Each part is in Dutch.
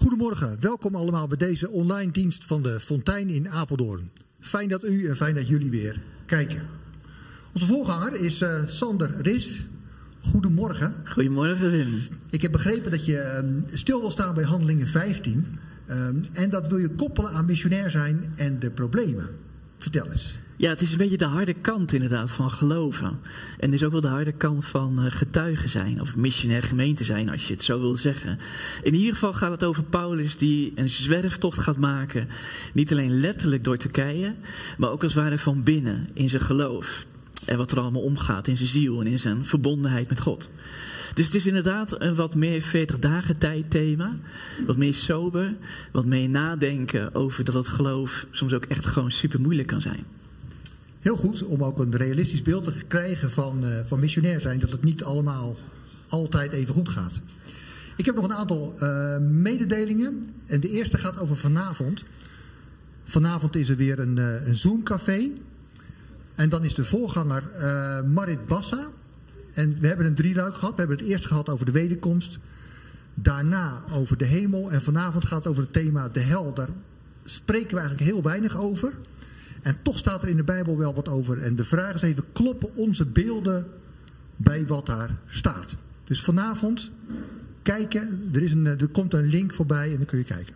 Goedemorgen, welkom allemaal bij deze online dienst van de Fontein in Apeldoorn. Fijn dat u en fijn dat jullie weer kijken. Onze voorganger is uh, Sander Ris. Goedemorgen. Goedemorgen Wim. Ik heb begrepen dat je um, stil wil staan bij handelingen 15. Um, en dat wil je koppelen aan missionair zijn en de problemen. Vertel eens. Ja, het is een beetje de harde kant inderdaad van geloven. En is ook wel de harde kant van uh, getuigen zijn. Of missionair gemeente zijn, als je het zo wil zeggen. In ieder geval gaat het over Paulus die een zwerftocht gaat maken. Niet alleen letterlijk door Turkije, maar ook als het ware van binnen in zijn geloof. En wat er allemaal omgaat in zijn ziel en in zijn verbondenheid met God. Dus het is inderdaad een wat meer 40 dagen tijd thema. Wat meer sober. Wat meer nadenken over dat het geloof soms ook echt gewoon super moeilijk kan zijn. Heel goed om ook een realistisch beeld te krijgen van, uh, van missionair zijn. Dat het niet allemaal altijd even goed gaat. Ik heb nog een aantal uh, mededelingen. En de eerste gaat over vanavond. Vanavond is er weer een, uh, een Zoom-café. En dan is de voorganger Marit Bassa. En we hebben een drieluik gehad. We hebben het eerst gehad over de wederkomst. Daarna over de hemel. En vanavond gaat het over het thema de hel. Daar spreken we eigenlijk heel weinig over. En toch staat er in de Bijbel wel wat over. En de vraag is even, kloppen onze beelden bij wat daar staat? Dus vanavond kijken. Er, is een, er komt een link voorbij en dan kun je kijken.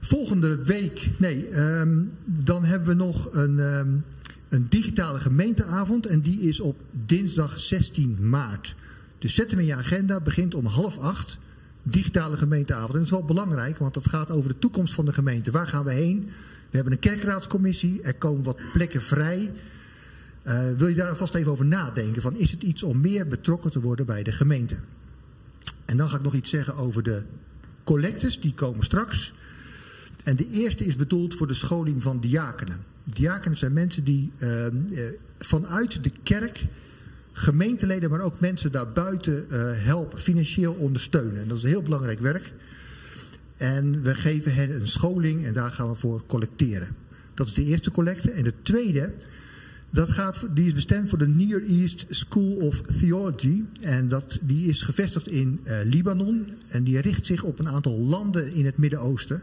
Volgende week, nee, um, dan hebben we nog een, um, een digitale gemeenteavond. En die is op dinsdag 16 maart. Dus zet hem in je agenda, begint om half acht. Digitale gemeenteavond. En dat is wel belangrijk, want dat gaat over de toekomst van de gemeente. Waar gaan we heen? We hebben een kerkraadscommissie, er komen wat plekken vrij. Uh, wil je daar alvast even over nadenken? Van, is het iets om meer betrokken te worden bij de gemeente? En dan ga ik nog iets zeggen over de collectes, die komen straks. En de eerste is bedoeld voor de scholing van diakenen. Diakenen zijn mensen die uh, uh, vanuit de kerk gemeenteleden, maar ook mensen daarbuiten uh, helpen, financieel ondersteunen. En dat is een heel belangrijk werk. En we geven hen een scholing en daar gaan we voor collecteren. Dat is de eerste collecte. En de tweede, dat gaat, die is bestemd voor de Near East School of Theology. En dat, die is gevestigd in uh, Libanon. En die richt zich op een aantal landen in het Midden-Oosten.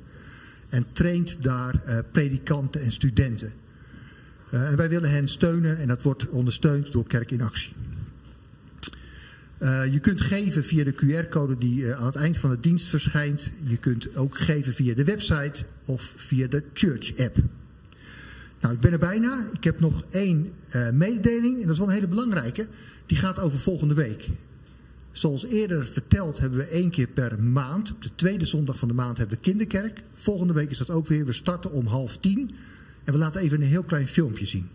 En traint daar uh, predikanten en studenten. Uh, en wij willen hen steunen en dat wordt ondersteund door Kerk in Actie. Uh, je kunt geven via de QR-code die uh, aan het eind van de dienst verschijnt. Je kunt ook geven via de website of via de Church-app. Nou, ik ben er bijna. Ik heb nog één uh, mededeling en dat is wel een hele belangrijke. Die gaat over volgende week. Zoals eerder verteld hebben we één keer per maand. Op de tweede zondag van de maand hebben we kinderkerk. Volgende week is dat ook weer. We starten om half tien. En we laten even een heel klein filmpje zien.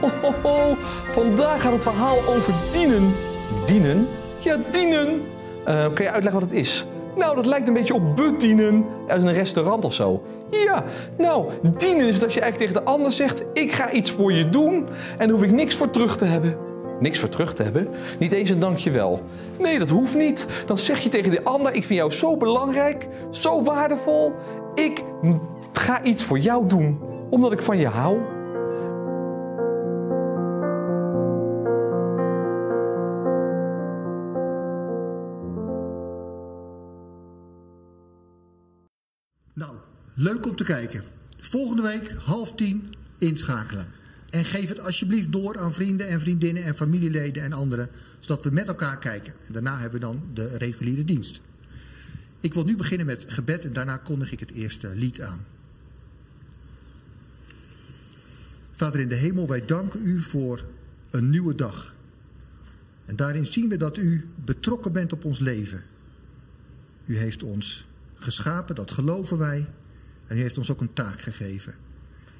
Ho, ho, ho. vandaag gaat het verhaal over dienen. Dienen? Ja, dienen. Uh, kan je uitleggen wat het is? Nou, dat lijkt een beetje op bedienen uit een restaurant of zo. Ja, nou, dienen is dat je eigenlijk tegen de ander zegt: Ik ga iets voor je doen en daar hoef ik niks voor terug te hebben. Niks voor terug te hebben? Niet eens een dankjewel. Nee, dat hoeft niet. Dan zeg je tegen de ander: Ik vind jou zo belangrijk, zo waardevol. Ik ga iets voor jou doen, omdat ik van je hou. Leuk om te kijken. Volgende week half tien inschakelen. En geef het alsjeblieft door aan vrienden en vriendinnen en familieleden en anderen. Zodat we met elkaar kijken. En daarna hebben we dan de reguliere dienst. Ik wil nu beginnen met gebed en daarna kondig ik het eerste lied aan. Vader in de hemel, wij danken u voor een nieuwe dag. En daarin zien we dat u betrokken bent op ons leven. U heeft ons geschapen, dat geloven wij. En u heeft ons ook een taak gegeven.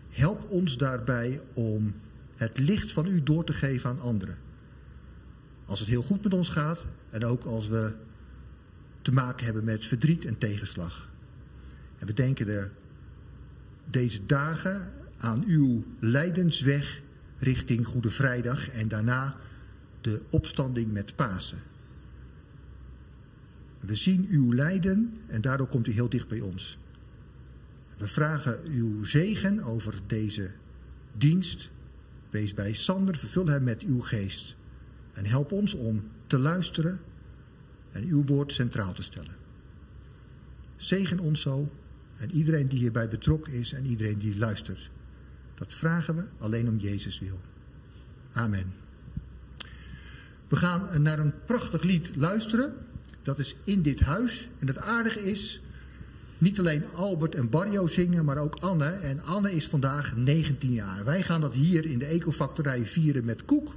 Help ons daarbij om het licht van u door te geven aan anderen. Als het heel goed met ons gaat en ook als we te maken hebben met verdriet en tegenslag. En we denken de, deze dagen aan uw lijdensweg richting Goede Vrijdag en daarna de opstanding met Pasen. We zien uw lijden en daardoor komt u heel dicht bij ons. We vragen uw zegen over deze dienst. Wees bij Sander, vervul hem met uw geest. En help ons om te luisteren en uw woord centraal te stellen. Zegen ons zo en iedereen die hierbij betrokken is en iedereen die luistert. Dat vragen we alleen om Jezus wil. Amen. We gaan naar een prachtig lied luisteren. Dat is In dit huis. En het aardige is, niet alleen Albert en Barrio zingen, maar ook Anne. En Anne is vandaag 19 jaar. Wij gaan dat hier in de Ecofactorij vieren met koek.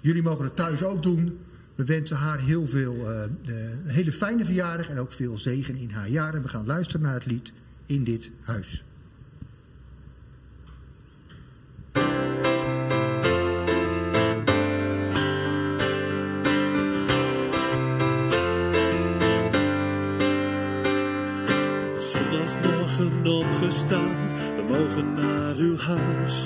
Jullie mogen het thuis ook doen. We wensen haar heel veel, uh, een hele fijne verjaardag en ook veel zegen in haar jaar. En we gaan luisteren naar het lied In dit huis. We mogen naar uw huis.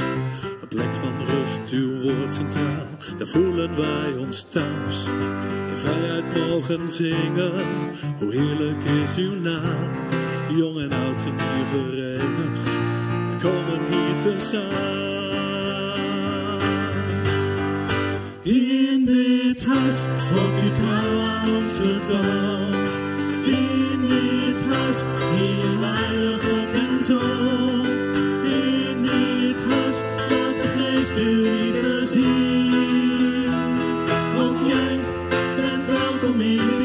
Een plek van rust, uw woord centraal, daar voelen wij ons thuis. In vrijheid mogen zingen, hoe heerlijk is uw naam. Jong en oud zijn hier verenigd, we komen hier te samen. In dit huis wordt u trouw aan ons getoond. In dit huis, hier weinig In dit huis laat de geest uw liefde zien. Ook jij bent welkom in.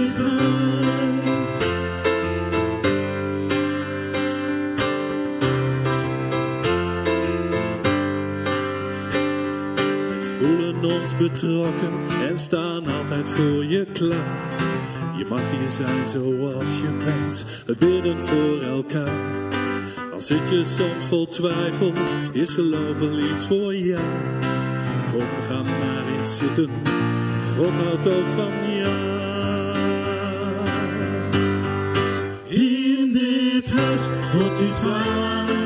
We voelen ons betrokken en staan altijd voor je klaar. Je mag hier zijn zoals je bent, elkaar. Al zit je soms vol twijfel, is geloof iets voor jou. Kom, ga maar eens zitten, God houdt ook van jou. In dit huis wordt u trouw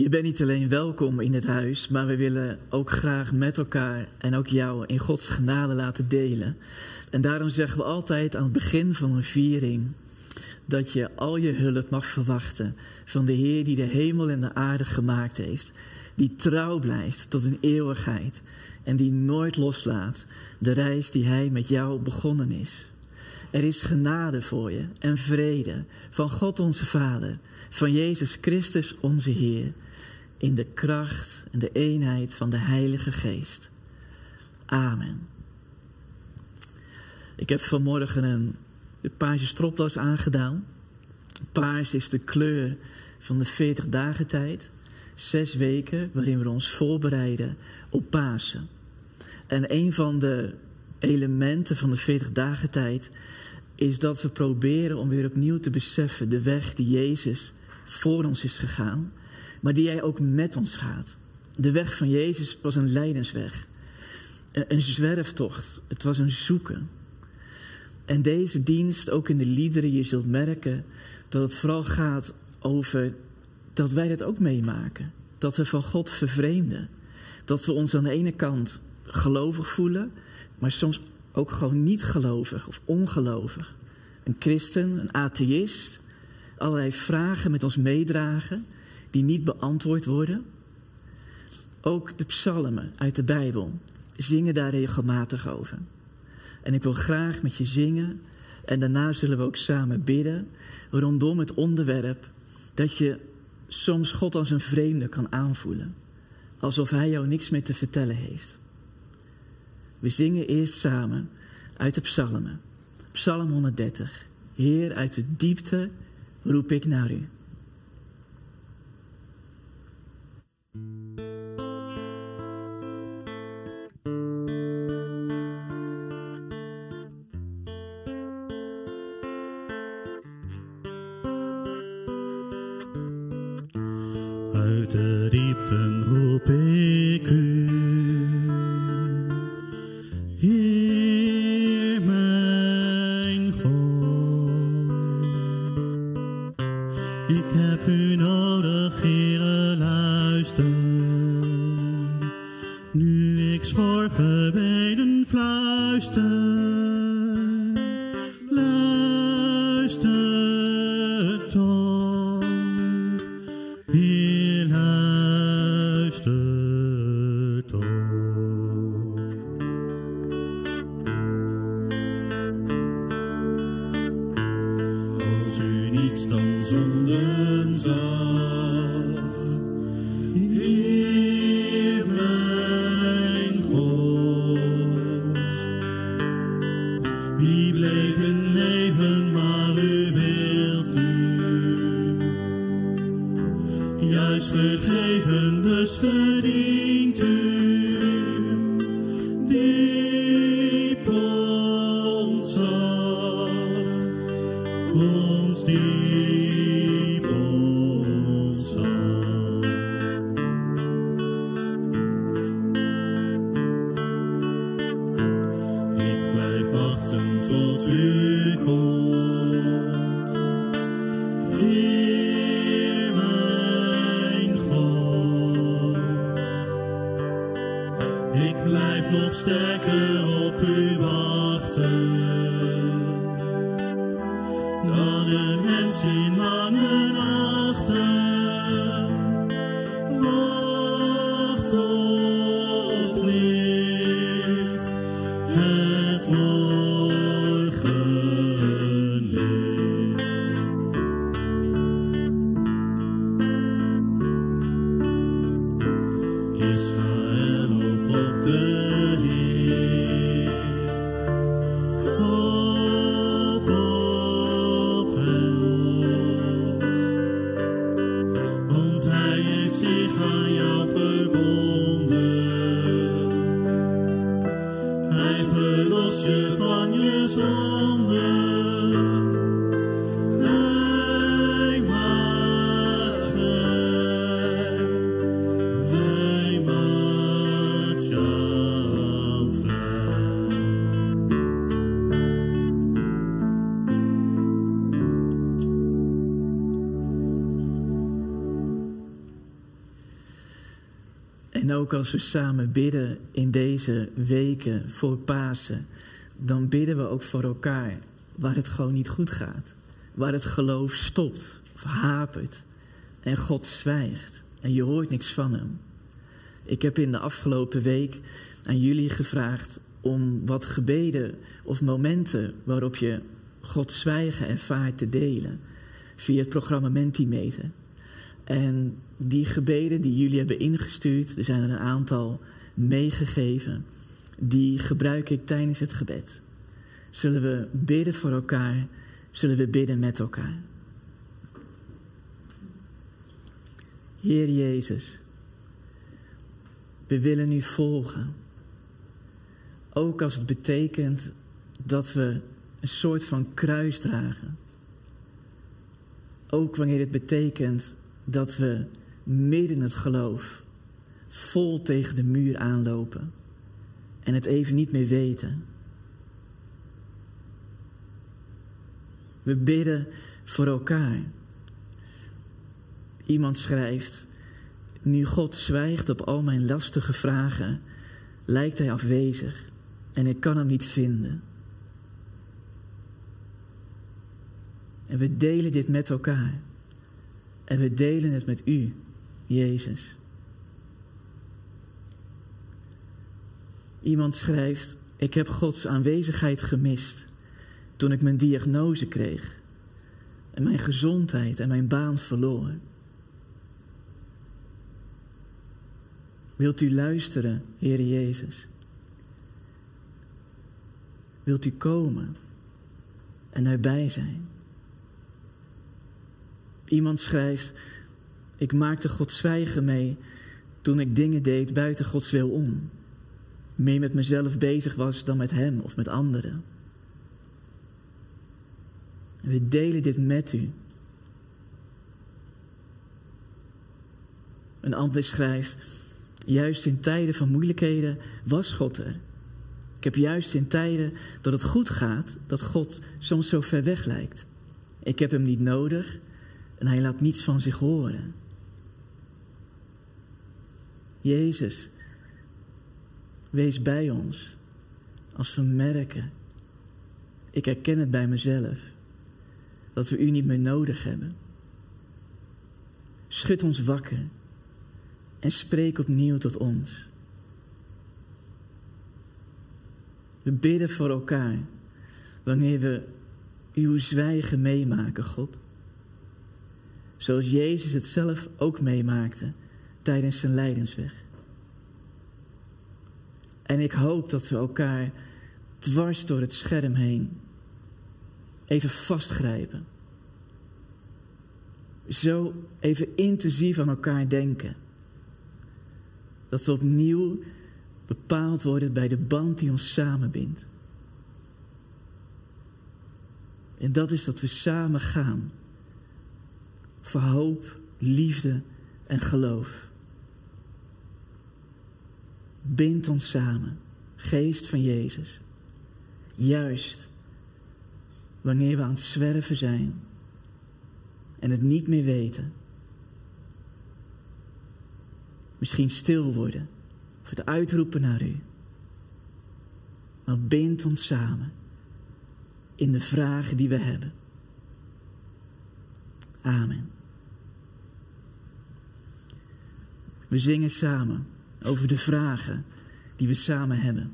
Je bent niet alleen welkom in het huis, maar we willen ook graag met elkaar en ook jou in Gods genade laten delen. En daarom zeggen we altijd aan het begin van een viering dat je al je hulp mag verwachten van de Heer die de hemel en de aarde gemaakt heeft. Die trouw blijft tot een eeuwigheid en die nooit loslaat de reis die Hij met jou begonnen is. Er is genade voor je en vrede van God onze Vader, van Jezus Christus onze Heer, in de kracht en de eenheid van de Heilige Geest. Amen. Ik heb vanmorgen een, paarse stropdas aangedaan. Paars is de kleur van de 40 dagen tijd. Zes weken waarin we ons voorbereiden op Pasen. En een van de elementen van de 40 dagen tijd is dat we proberen om weer opnieuw te beseffen de weg die Jezus voor ons is gegaan, maar die Hij ook met ons gaat. De weg van Jezus was een lijdensweg, een zwerftocht, het was een zoeken. En deze dienst, ook in de liederen, je zult merken dat het vooral gaat over dat wij dat ook meemaken. Dat we van God vervreemden. Dat we ons aan de ene kant gelovig voelen, maar soms ook gewoon niet gelovig of ongelovig. Een christen, een atheïst, allerlei vragen met ons meedragen die niet beantwoord worden. Ook de psalmen uit de Bijbel zingen daar regelmatig over. En ik wil graag met je zingen en daarna zullen we ook samen bidden rondom het onderwerp dat je soms God als een vreemde kan aanvoelen. Alsof Hij jou niks meer te vertellen heeft. We zingen eerst samen uit de psalmen. Psalm 130. Heer, uit de diepte roep ik naar u. Dan een mens in lange als we samen bidden in deze weken voor Pasen, dan bidden we ook voor elkaar waar het gewoon niet goed gaat. Waar het geloof stopt of hapert en God zwijgt en je hoort niks van hem. Ik heb in de afgelopen week aan jullie gevraagd om wat gebeden of momenten waarop je God zwijgen ervaart te delen via het programma Mentimeter. En die gebeden die jullie hebben ingestuurd, er zijn er een aantal meegegeven, die gebruik ik tijdens het gebed. Zullen we bidden voor elkaar, zullen we bidden met elkaar. Heer Jezus, we willen u volgen. Ook als het betekent dat we een soort van kruis dragen. Ook wanneer het betekent dat we midden het geloof vol tegen de muur aanlopen en het even niet meer weten. We bidden voor elkaar. Iemand schrijft, nu God zwijgt op al mijn lastige vragen, lijkt hij afwezig en ik kan hem niet vinden. En we delen dit met elkaar. En we delen het met u, Jezus. Iemand schrijft, ik heb Gods aanwezigheid gemist toen ik mijn diagnose kreeg en mijn gezondheid en mijn baan verloor. Wilt u luisteren, Heer Jezus? Wilt u komen en erbij zijn? Iemand schrijft, ik maakte God zwijgen mee toen ik dingen deed buiten Gods wil om. Meer met mezelf bezig was dan met Hem of met anderen. En we delen dit met u. Een ander schrijft, juist in tijden van moeilijkheden was God er. Ik heb juist in tijden dat het goed gaat, dat God soms zo ver weg lijkt. Ik heb hem niet nodig en hij laat niets van zich horen. Jezus, wees bij ons als we merken, ik herken het bij mezelf, dat we u niet meer nodig hebben. Schud ons wakker en spreek opnieuw tot ons. We bidden voor elkaar wanneer we uw zwijgen meemaken, God. Zoals Jezus het zelf ook meemaakte tijdens zijn lijdensweg. En ik hoop dat we elkaar dwars door het scherm heen even vastgrijpen. Zo even intensief aan elkaar denken. Dat we opnieuw bepaald worden bij de band die ons samenbindt. En dat is dat we samen gaan. Voor hoop, liefde en geloof. Bind ons samen, geest van Jezus. Juist wanneer we aan het zwerven zijn en het niet meer weten. Misschien stil worden of het uitroepen naar u. Maar bind ons samen in de vragen die we hebben. Amen. We zingen samen over de vragen die we samen hebben.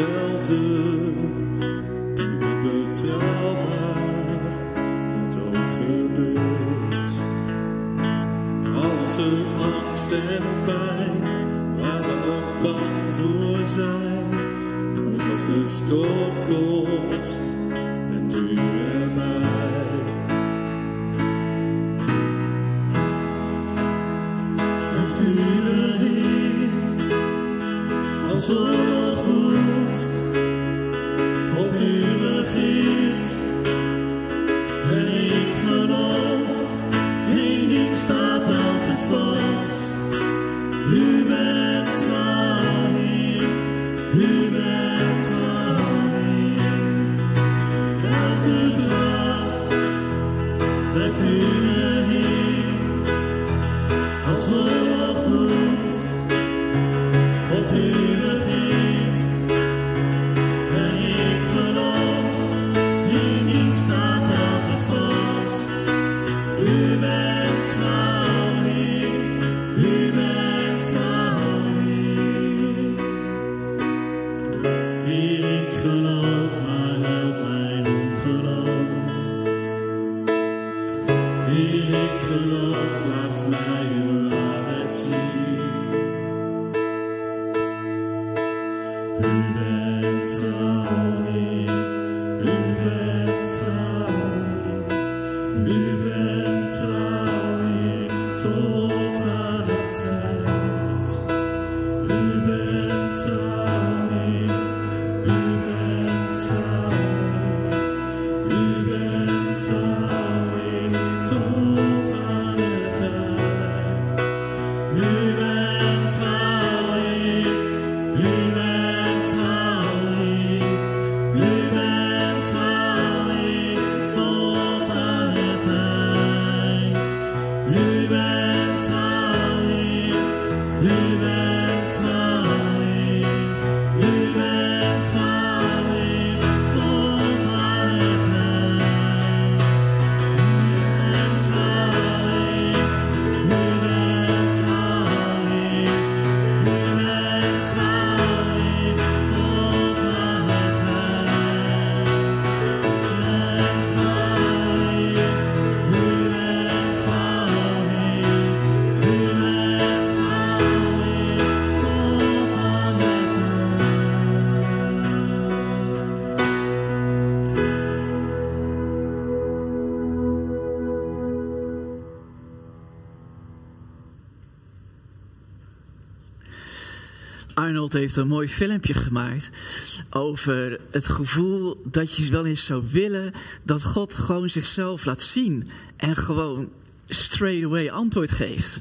Dezelfde. Heeft een mooi filmpje gemaakt over het gevoel dat je wel eens zou willen dat God gewoon zichzelf laat zien en gewoon straight away antwoord geeft.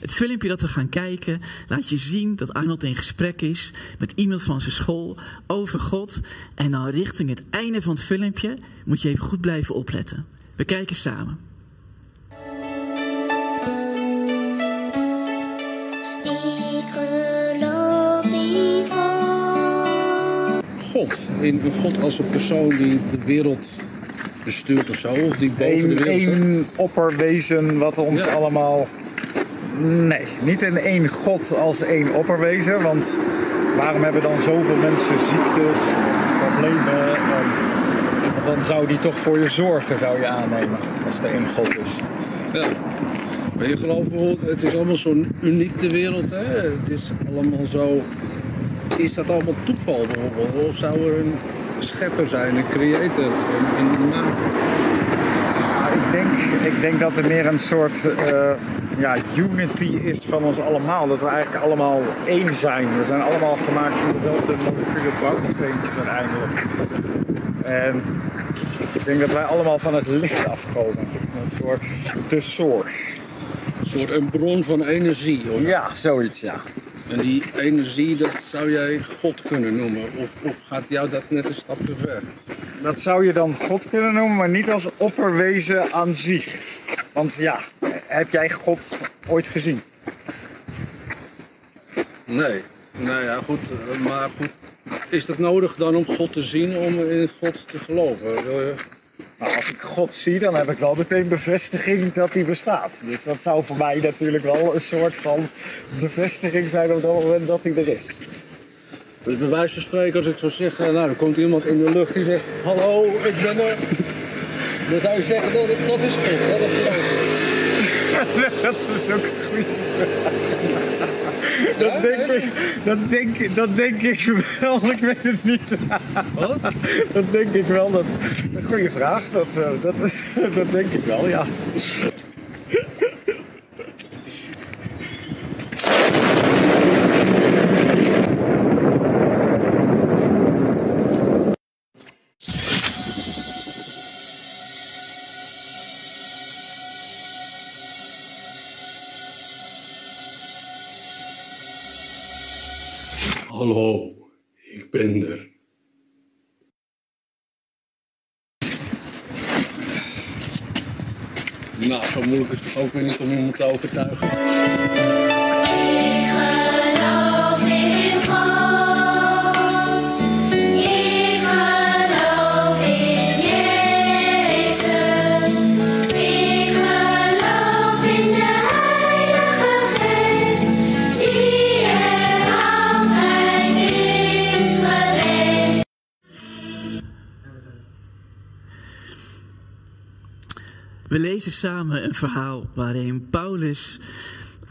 Het filmpje dat we gaan kijken laat je zien dat Arnold in gesprek is met iemand van zijn school over God. En dan richting het einde van het filmpje moet je even goed blijven opletten. We kijken samen. God. In een God als een persoon die de wereld bestuurt of zo. Of die boven de wereld één opperwezen wat ons Ja. allemaal. Nee, niet in één God als één opperwezen. Want waarom hebben dan zoveel mensen ziektes, problemen? En dan zou die toch voor je zorgen, zou je aannemen, als er één God is. Ja. Maar je gelooft bijvoorbeeld, het is allemaal zo uniek de wereld. Hè? Het is allemaal zo. Is dat allemaal toeval bijvoorbeeld? Of zou er een schepper zijn, een creator, een, een maker? Ik denk, ik denk dat er meer een soort eh, ja, unity is van ons allemaal. Dat we eigenlijk allemaal één zijn. We zijn allemaal gemaakt van dezelfde molecule bouwsteentjes uiteindelijk. En ik denk dat wij allemaal van het licht afkomen. Een soort de source. Een soort een bron van energie. Of, Ja, zoiets ja. En die energie, dat zou jij God kunnen noemen. Of, of gaat jou dat net een stap te ver? Dat zou je dan God kunnen noemen, maar niet als opperwezen aan zich. Want ja, heb jij God ooit gezien? Nee. Nou ja, goed. eh, Maar goed. Is dat nodig dan om God te zien, om in God te geloven? Nou, als ik God zie, dan heb ik wel meteen bevestiging dat hij bestaat. Dus dat zou voor mij natuurlijk wel een soort van bevestiging zijn op dat moment dat hij er is. Dus bij wijze van spreken, als ik zou zeggen, nou, er komt iemand in de lucht die zegt, hallo, ik ben er. Dan zou je zeggen, dat, dat is hè, dat geloof ik. dat is ook een goede dat, denk ik, dat, denk, dat denk ik wel, ik weet het niet. Wat? Dat denk ik wel, dat, een goede vraag, dat, eh, dat, dat denk ik wel, ja. Ook weer niet om iemand te overtuigen. Lezen samen een verhaal waarin Paulus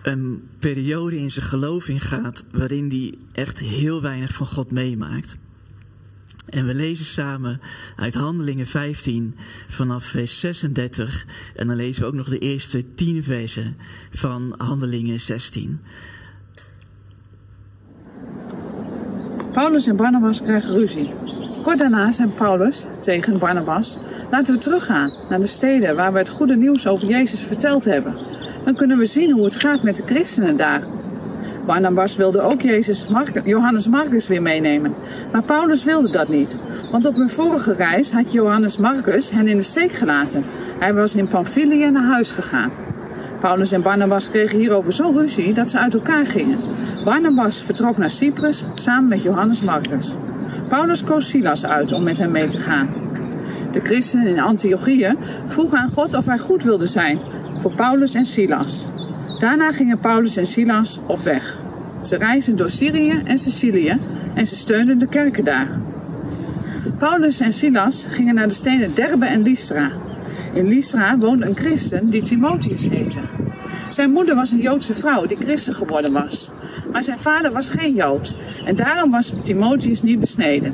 een periode in zijn geloof ingaat waarin hij echt heel weinig van God meemaakt. En we lezen samen uit Handelingen 15 vanaf vers 36 en dan lezen we ook nog de eerste 10 versen van Handelingen 16. Paulus en Barnabas krijgen ruzie. Kort daarna zei Paulus tegen Barnabas: Laten we teruggaan naar de steden waar we het goede nieuws over Jezus verteld hebben. Dan kunnen we zien hoe het gaat met de christenen daar. Barnabas wilde ook Jezus Mark- Johannes Marcus weer meenemen, maar Paulus wilde dat niet. Want op hun vorige reis had Johannes Marcus hen in de steek gelaten. Hij was in Pamphylië naar huis gegaan. Paulus en Barnabas kregen hierover zo'n ruzie dat ze uit elkaar gingen. Barnabas vertrok naar Cyprus samen met Johannes Marcus. Paulus koos Silas uit om met hem mee te gaan. De christenen in Antiochië vroegen aan God of hij goed wilde zijn voor Paulus en Silas. Daarna gingen Paulus en Silas op weg. Ze reisden door Syrië en Sicilië en ze steunden de kerken daar. Paulus en Silas gingen naar de steden Derbe en Lystra. In Lystra woonde een christen die Timotheus heette. Zijn moeder was een Joodse vrouw die christen geworden was. Maar zijn vader was geen Jood en daarom was Timotheus niet besneden.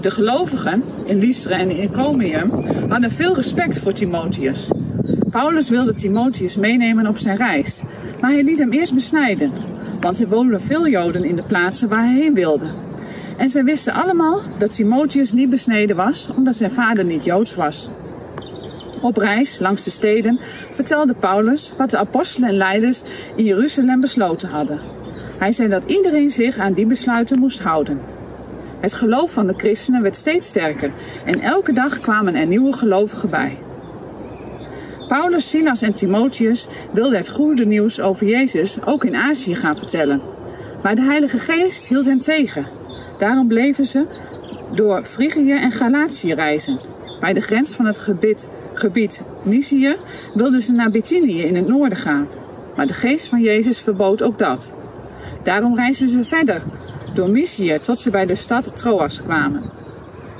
De gelovigen in Lystra en in Iconium hadden veel respect voor Timotheus. Paulus wilde Timotheus meenemen op zijn reis, maar hij liet hem eerst besnijden, want er woonden veel Joden in de plaatsen waar hij heen wilde. En zij wisten allemaal dat Timotheus niet besneden was, omdat zijn vader niet Joods was. Op reis langs de steden vertelde Paulus wat de apostelen en leiders in Jeruzalem besloten hadden. Hij zei dat iedereen zich aan die besluiten moest houden. Het geloof van de christenen werd steeds sterker en elke dag kwamen er nieuwe gelovigen bij. Paulus, Silas en Timotheus wilden het goede nieuws over Jezus ook in Azië gaan vertellen. Maar de Heilige Geest hield hen tegen. Daarom bleven ze door Frigië en Galatië reizen. Bij de grens van het gebied, gebied wilden ze naar Bithynië in het noorden gaan. Maar de geest van Jezus verbood ook dat. Daarom reisden ze verder door Mysië tot ze bij de stad Troas kwamen.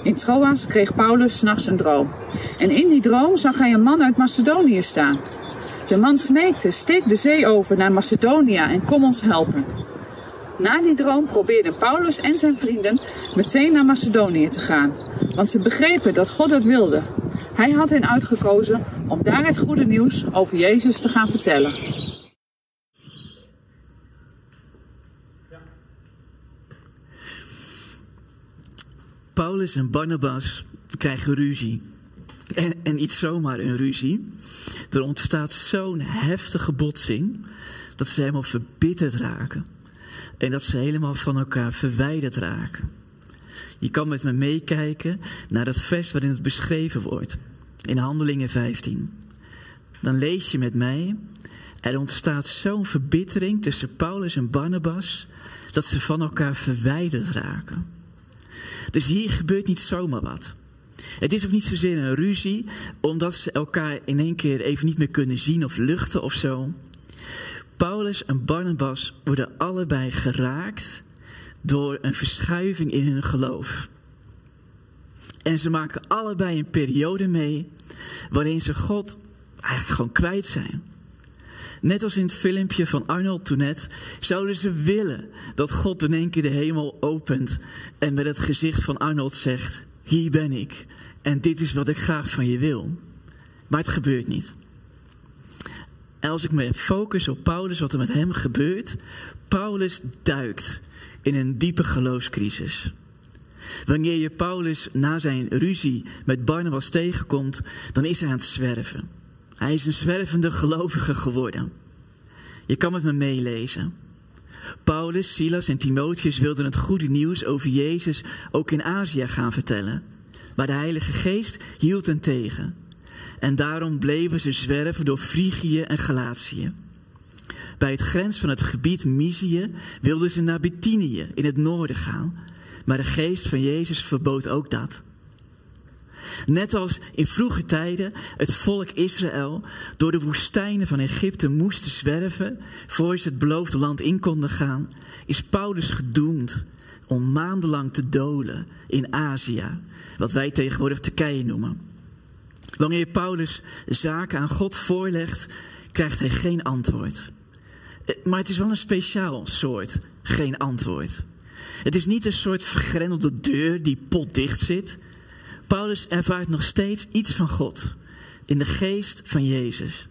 In Troas kreeg Paulus 's nachts een droom. En in die droom zag hij een man uit Macedonië staan. De man smeekte, steek de zee over naar Macedonië en kom ons helpen. Na die droom probeerden Paulus en zijn vrienden meteen naar Macedonië te gaan, want ze begrepen dat God dat wilde. Hij had hen uitgekozen om daar het goede nieuws over Jezus te gaan vertellen. Paulus en Barnabas krijgen ruzie. En, en niet zomaar een ruzie. Er ontstaat zo'n heftige botsing dat ze helemaal verbitterd raken. En dat ze helemaal van elkaar verwijderd raken. Je kan met me meekijken naar dat vers waarin het beschreven wordt. In Handelingen 15. Dan lees je met mij. Er ontstaat zo'n verbittering tussen Paulus en Barnabas dat ze van elkaar verwijderd raken. Dus hier gebeurt niet zomaar wat. Het is ook niet zozeer een ruzie, omdat ze elkaar in één keer even niet meer kunnen zien of luchten of zo. Paulus en Barnabas worden allebei geraakt door een verschuiving in hun geloof. En ze maken allebei een periode mee waarin ze God eigenlijk gewoon kwijt zijn. Net als in het filmpje van Arnold toen net, zouden ze willen dat God in één keer de hemel opent en met het gezicht van Arnold zegt, hier ben ik en dit is wat ik graag van je wil. Maar het gebeurt niet. Als ik me focus op Paulus, wat er met hem gebeurt, Paulus duikt in een diepe geloofscrisis. Wanneer je Paulus na zijn ruzie met Barnabas tegenkomt, dan is hij aan het zwerven. Hij is een zwervende gelovige geworden. Je kan met me meelezen. Paulus, Silas en Timotheus wilden het goede nieuws over Jezus ook in Azië gaan vertellen. Maar de Heilige Geest hield hen tegen. En daarom bleven ze zwerven door Frigië en Galatië. Bij het grens van het gebied Mysië wilden ze naar Bithynië in het noorden gaan. Maar de geest van Jezus verbood ook dat. Net als in vroege tijden het volk Israël door de woestijnen van Egypte moesten zwerven voor ze het beloofde land in konden gaan, is Paulus gedoemd om maandenlang te dolen in Azië, wat wij tegenwoordig Turkije noemen. Wanneer Paulus zaken aan God voorlegt, krijgt hij geen antwoord. Eh, Maar het is wel een speciaal soort geen antwoord. Het is niet een soort vergrendelde deur die potdicht zit. Paulus ervaart nog steeds iets van God in de geest van Jezus.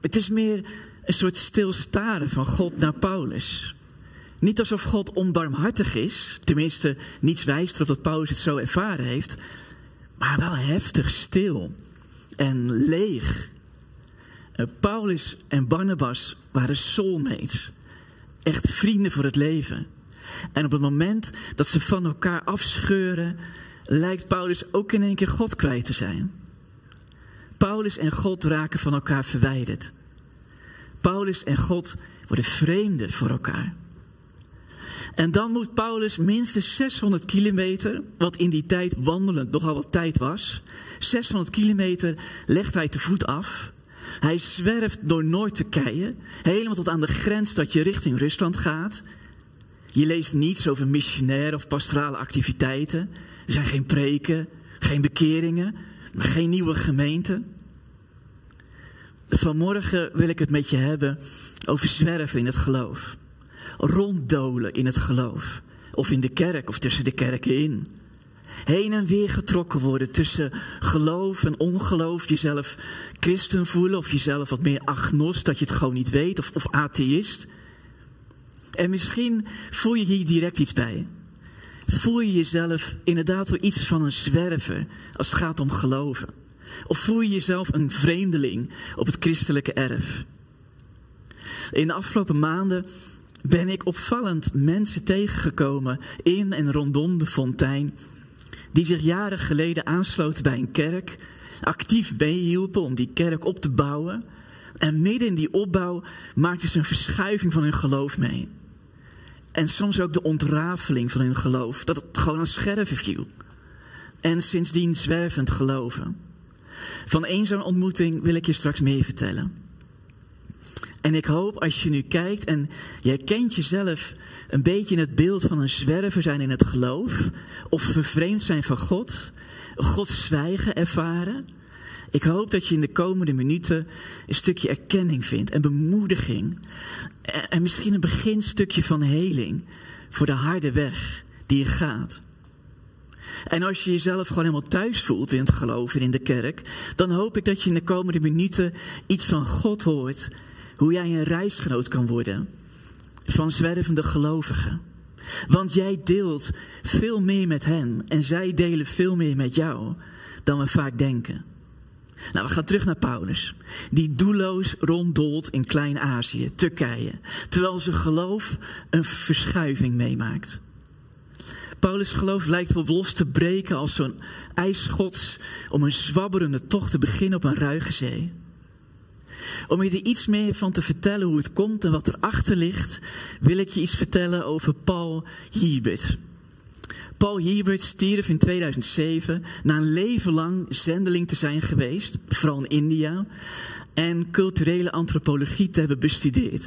Het is meer een soort stilstaren van God naar Paulus. Niet alsof God onbarmhartig is, tenminste niets wijst erop dat Paulus het zo ervaren heeft, maar wel heftig stil en leeg. Eh, Paulus en Barnabas waren soulmates, echt vrienden voor het leven. En op het moment dat ze van elkaar afscheuren, lijkt Paulus ook in één keer God kwijt te zijn. Paulus en God raken van elkaar verwijderd. Paulus en God worden vreemden voor elkaar. En dan moet Paulus minstens 600 kilometer, wat in die tijd wandelend nogal wat tijd was, 600 kilometer legt hij te voet af. Hij zwerft door Noord-Turkije, helemaal tot aan de grens dat je richting Rusland gaat. Je leest niets over missionaire of pastorale activiteiten. Er zijn geen preken, geen bekeringen, geen nieuwe gemeenten. Vanmorgen wil ik het met je hebben over zwerven in het geloof. Ronddolen in het geloof. Of in de kerk of tussen de kerken in. Heen en weer getrokken worden tussen geloof en ongeloof. Jezelf christen voelen of jezelf wat meer agnost dat je het gewoon niet weet. Of, of atheïst. En misschien voel je hier direct iets bij. Voel je jezelf inderdaad wel iets van een zwerver als het gaat om geloven? Of voel je jezelf een vreemdeling op het christelijke erf? In de afgelopen maanden ben ik opvallend mensen tegengekomen in en rondom de fontein, die zich jaren geleden aansloten bij een kerk, actief meehielpen om die kerk op te bouwen. En midden in die opbouw maakten ze een verschuiving van hun geloof mee. En soms ook de ontrafeling van hun geloof, dat het gewoon aan scherven viel. En sindsdien zwervend geloven. Van één zo'n ontmoeting wil ik je straks meer vertellen. En ik hoop als je nu kijkt en jij kent jezelf een beetje in het beeld van een zwerver zijn in het geloof, of vervreemd zijn van God, Gods zwijgen ervaren. Ik hoop dat je in de komende minuten een stukje erkenning vindt en bemoediging. En, en misschien een beginstukje van heling voor de harde weg die je gaat. En als je jezelf gewoon helemaal thuis voelt in het geloof en in de kerk, dan hoop ik dat je in de komende minuten iets van God hoort. Hoe jij een reisgenoot kan worden van zwervende gelovigen. Want jij deelt veel meer met hen en zij delen veel meer met jou dan we vaak denken. Nou, we gaan terug naar Paulus, die doelloos ronddolt in Klein-Azië, Turkije, terwijl zijn geloof een verschuiving meemaakt. Paulus' geloof lijkt wel los te breken als zo'n ijsschots om een zwabberende tocht te beginnen op een ruige zee. Om je er iets meer van te vertellen hoe het komt en wat erachter ligt, wil ik je iets vertellen over Paul Hiebert. Paul Hiebert stierf in 2007 na een leven lang zendeling te zijn geweest, vooral in India, en culturele antropologie te hebben bestudeerd.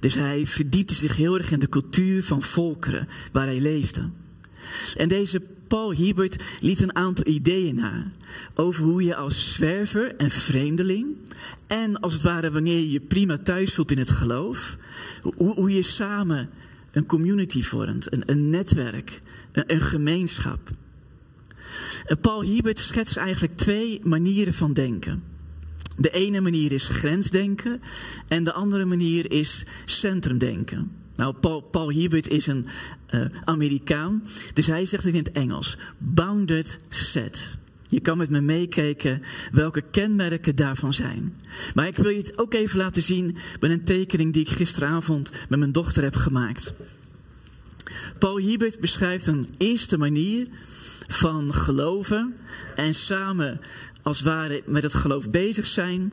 Dus hij verdiepte zich heel erg in de cultuur van volkeren waar hij leefde. En deze Paul Hiebert liet een aantal ideeën na over hoe je als zwerver en vreemdeling en als het ware wanneer je je prima thuis voelt in het geloof, hoe, hoe je samen een community vormt, een, een netwerk, een, een gemeenschap. En Paul Hiebert schetst eigenlijk twee manieren van denken. De ene manier is grensdenken en de andere manier is centrumdenken. Nou, Paul, Paul Hiebert is een uh, Amerikaan, dus hij zegt het in het Engels. Bounded set. Je kan met me meekijken welke kenmerken daarvan zijn. Maar ik wil je het ook even laten zien met een tekening die ik gisteravond met mijn dochter heb gemaakt. Paul Hiebert beschrijft een eerste manier van geloven en samen als het ware met het geloof bezig zijn.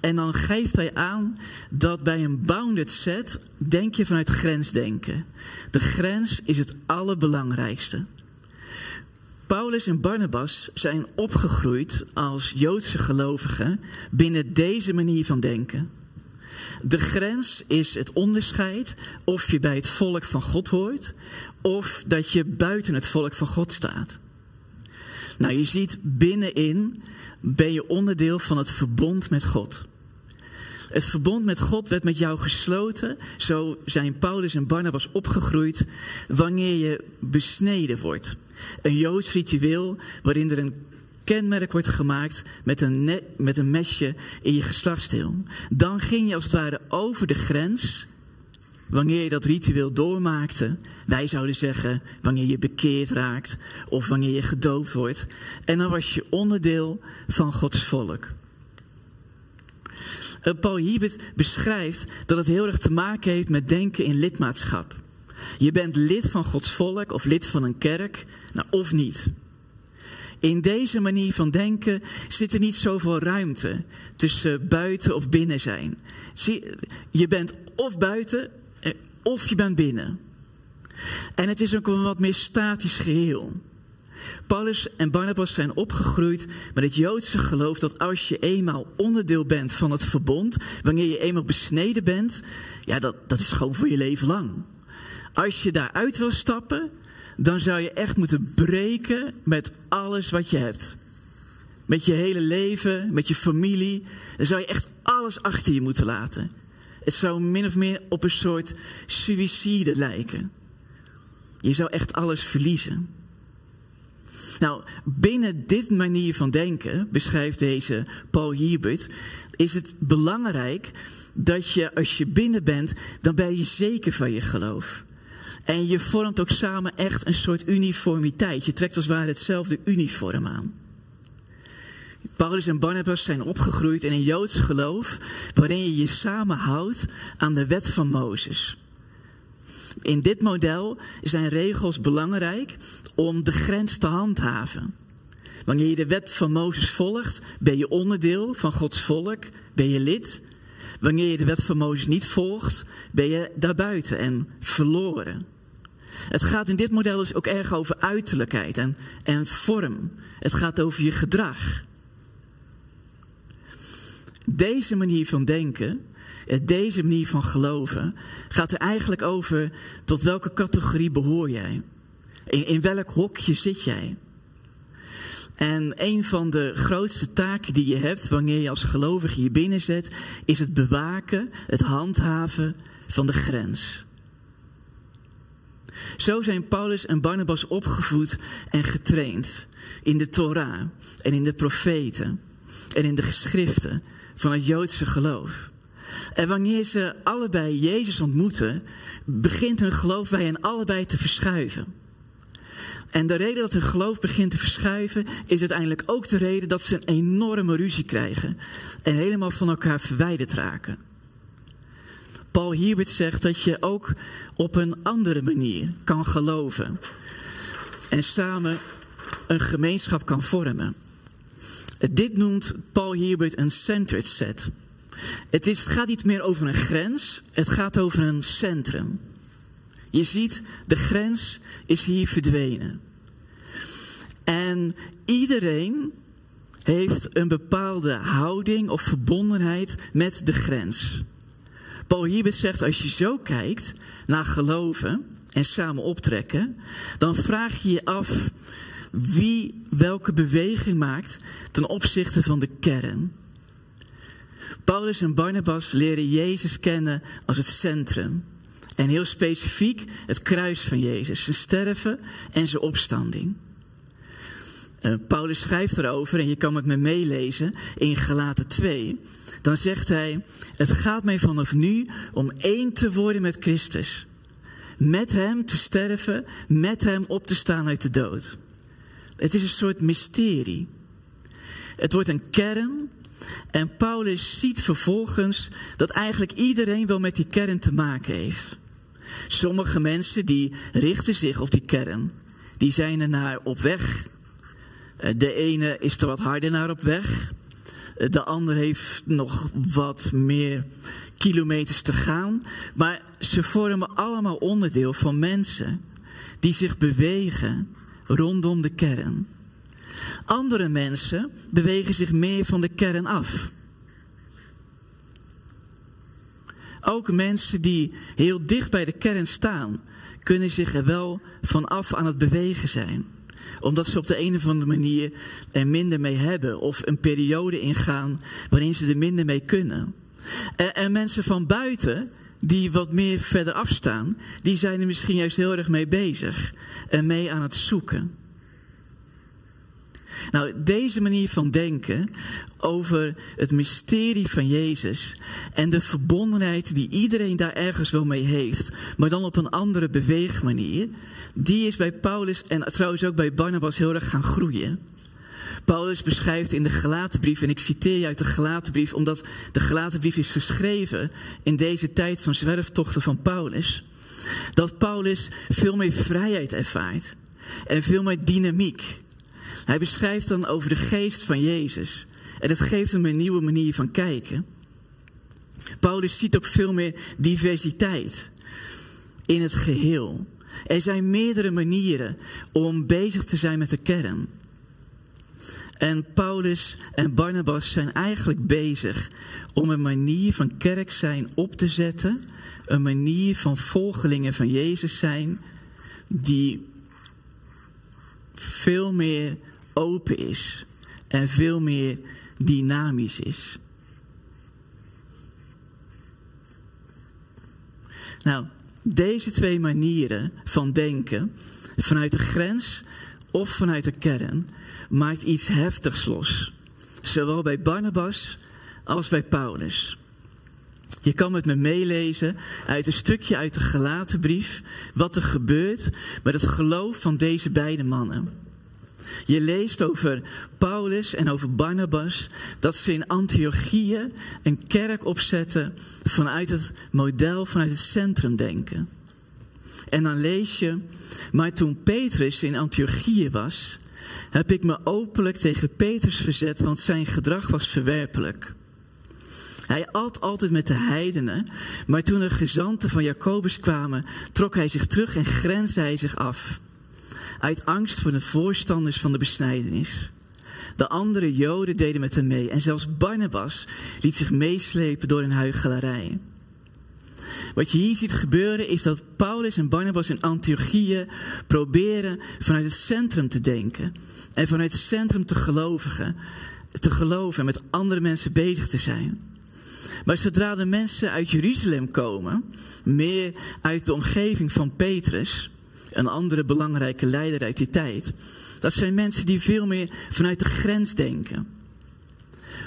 En dan geeft hij aan dat bij een bounded set denk je vanuit grensdenken. De grens is het allerbelangrijkste. Paulus en Barnabas zijn opgegroeid als Joodse gelovigen binnen deze manier van denken. De grens is het onderscheid of je bij het volk van God hoort of dat je buiten het volk van God staat. Nou, je ziet binnenin ben je onderdeel van het verbond met God. Het verbond met God werd met jou gesloten. Zo zijn Paulus en Barnabas opgegroeid wanneer je besneden wordt. Een Joods ritueel waarin er een kenmerk wordt gemaakt met een, met een mesje in je geslachtsdeel. Dan ging je als het ware over de grens wanneer je dat ritueel doormaakte. Wij zouden zeggen wanneer je bekeerd raakt of wanneer je gedoopt wordt. En dan was je onderdeel van Gods volk. Eh, Paul Hiebert beschrijft dat het heel erg te maken heeft met denken in lidmaatschap. Je bent lid van Gods volk of lid van een kerk, nou, of niet. In deze manier van denken zit er niet zoveel ruimte tussen buiten of binnen zijn. Je bent of buiten eh, of je bent binnen. En het is ook een wat meer statisch geheel. Paulus en Barnabas zijn opgegroeid met het Joodse geloof dat als je eenmaal onderdeel bent van het verbond, wanneer je eenmaal besneden bent, ja, dat, dat is gewoon voor je leven lang. Als je daaruit wil stappen, dan zou je echt moeten breken met alles wat je hebt. Met je hele leven, met je familie. Dan zou je echt alles achter je moeten laten. Het zou min of meer op een soort suïcide lijken. Je zou echt alles verliezen. Nou, binnen dit manier van denken, beschrijft deze Paul Hiebert, is het belangrijk dat je als je binnen bent, dan ben je zeker van je geloof. En je vormt ook samen echt een soort uniformiteit. Je trekt als het ware hetzelfde uniform aan. Paulus en Barnabas zijn opgegroeid in een Joods geloof waarin je je samenhoudt aan de wet van Mozes. In dit model zijn regels belangrijk om de grens te handhaven. Wanneer je de wet van Mozes volgt, ben je onderdeel van Gods volk, ben je lid. Wanneer je de wet van Mozes niet volgt, ben je daarbuiten en verloren. Het gaat in dit model dus ook erg over uiterlijkheid en, en vorm. Het gaat over je gedrag. Deze manier van denken, eh, deze manier van geloven, gaat er eigenlijk over tot welke categorie behoor jij? In, in welk hokje zit jij? En een van de grootste taken die je hebt wanneer je als gelovige je binnenzet, is het bewaken, het handhaven van de grens. Zo zijn Paulus en Barnabas opgevoed en getraind in de Torah en in de profeten en in de geschriften van het Joodse geloof. En wanneer ze allebei Jezus ontmoeten, begint hun geloof bij hen allebei te verschuiven. En de reden dat hun geloof begint te verschuiven, is uiteindelijk ook de reden dat ze een enorme ruzie krijgen en helemaal van elkaar verwijderd raken. Paul Hiebert zegt dat je ook op een andere manier kan geloven en samen een gemeenschap kan vormen. Dit noemt Paul Hiebert een centered set. Het, is, het gaat niet meer over een grens, het gaat over een centrum. Je ziet, de grens is hier verdwenen. En iedereen heeft een bepaalde houding of verbondenheid met de grens. Paul Hiebert zegt, als je zo kijkt naar geloven en samen optrekken, dan vraag je je af wie welke beweging maakt ten opzichte van de kern. Paulus en Barnabas leren Jezus kennen als het centrum. En heel specifiek het kruis van Jezus, zijn sterven en zijn opstanding. Uh, Paulus schrijft erover, en je kan het me meelezen, in Galaten 2. Dan zegt hij, het gaat mij vanaf nu om één te worden met Christus. Met hem te sterven, met hem op te staan uit de dood. Het is een soort mysterie. Het wordt een kern. En Paulus ziet vervolgens dat eigenlijk iedereen wel met die kern te maken heeft. Sommige mensen die richten zich op die kern. die zijn er naar op weg. Eh, De ene is er wat harder naar op weg. De ander heeft nog wat meer kilometers te gaan. Maar ze vormen allemaal onderdeel van mensen die zich bewegen rondom de kern. Andere mensen bewegen zich meer van de kern af. Ook mensen die heel dicht bij de kern staan, kunnen zich er wel vanaf aan het bewegen zijn. Omdat ze op de een of andere manier er minder mee hebben of een periode ingaan waarin ze er minder mee kunnen. En, en mensen van buiten, die wat meer verder afstaan, die zijn er misschien juist heel erg mee bezig en mee aan het zoeken. Nou, deze manier van denken over het mysterie van Jezus en de verbondenheid die iedereen daar ergens wel mee heeft, maar dan op een andere beweegmanier, die is bij Paulus en trouwens ook bij Barnabas heel erg gaan groeien. Paulus beschrijft in de Galatenbrief, en ik citeer je uit de Galatenbrief, omdat de Galatenbrief is geschreven in deze tijd van zwerftochten van Paulus, dat Paulus veel meer vrijheid ervaart en veel meer dynamiek. Hij beschrijft dan over de geest van Jezus. En dat geeft hem een nieuwe manier van kijken. Paulus ziet ook veel meer diversiteit in het geheel. Er zijn meerdere manieren om bezig te zijn met de kern. En Paulus en Barnabas zijn eigenlijk bezig om een manier van kerk zijn op te zetten. Een manier van volgelingen van Jezus zijn die veel meer open is en veel meer dynamisch is. Nou, deze twee manieren van denken, vanuit de grens of vanuit de kern, maakt iets heftigs los. Zowel bij Barnabas als bij Paulus. Je kan met me meelezen uit een stukje uit de gelaten brief wat er gebeurt met het geloof van deze beide mannen. Je leest over Paulus en over Barnabas dat ze in Antiochië een kerk opzetten vanuit het model, vanuit het centrumdenken. En dan lees je, maar toen Petrus in Antiochië was, heb ik me openlijk tegen Petrus verzet, want zijn gedrag was verwerpelijk. Hij at altijd met de heidenen, maar toen er gezanten van Jacobus kwamen, trok hij zich terug en grensde hij zich af. Uit angst voor de voorstanders van de besnijdenis. De andere Joden deden met hem mee en zelfs Barnabas liet zich meeslepen door een huichelarij. Wat je hier ziet gebeuren is dat Paulus en Barnabas in Antiochië proberen vanuit het centrum te denken. En vanuit het centrum te gelovigen, te geloven en met andere mensen bezig te zijn. Maar zodra de mensen uit Jeruzalem komen, meer uit de omgeving van Petrus, een andere belangrijke leider uit die tijd, dat zijn mensen die veel meer vanuit de grens denken.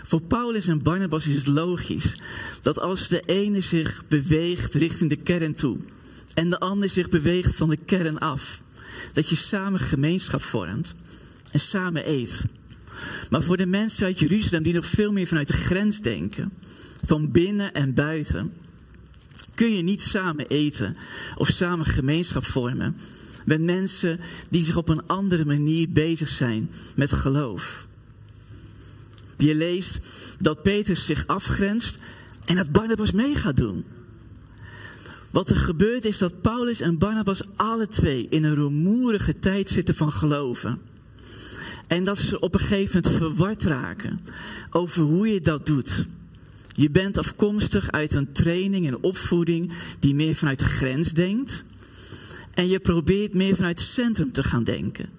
Voor Paulus en Barnabas is het logisch dat als de ene zich beweegt richting de kern toe en de ander zich beweegt van de kern af, dat je samen gemeenschap vormt en samen eet. Maar voor de mensen uit Jeruzalem die nog veel meer vanuit de grens denken, van binnen en buiten, kun je niet samen eten of samen gemeenschap vormen met mensen die zich op een andere manier bezig zijn met geloof. Je leest dat Petrus zich afgrenst en dat Barnabas mee gaat doen. Wat er gebeurt is dat Paulus en Barnabas alle twee in een rumoerige tijd zitten van geloven. En dat ze op een gegeven moment verward raken over hoe je dat doet. Je bent afkomstig uit een training en opvoeding die meer vanuit de grens denkt. En je probeert meer vanuit het centrum te gaan denken.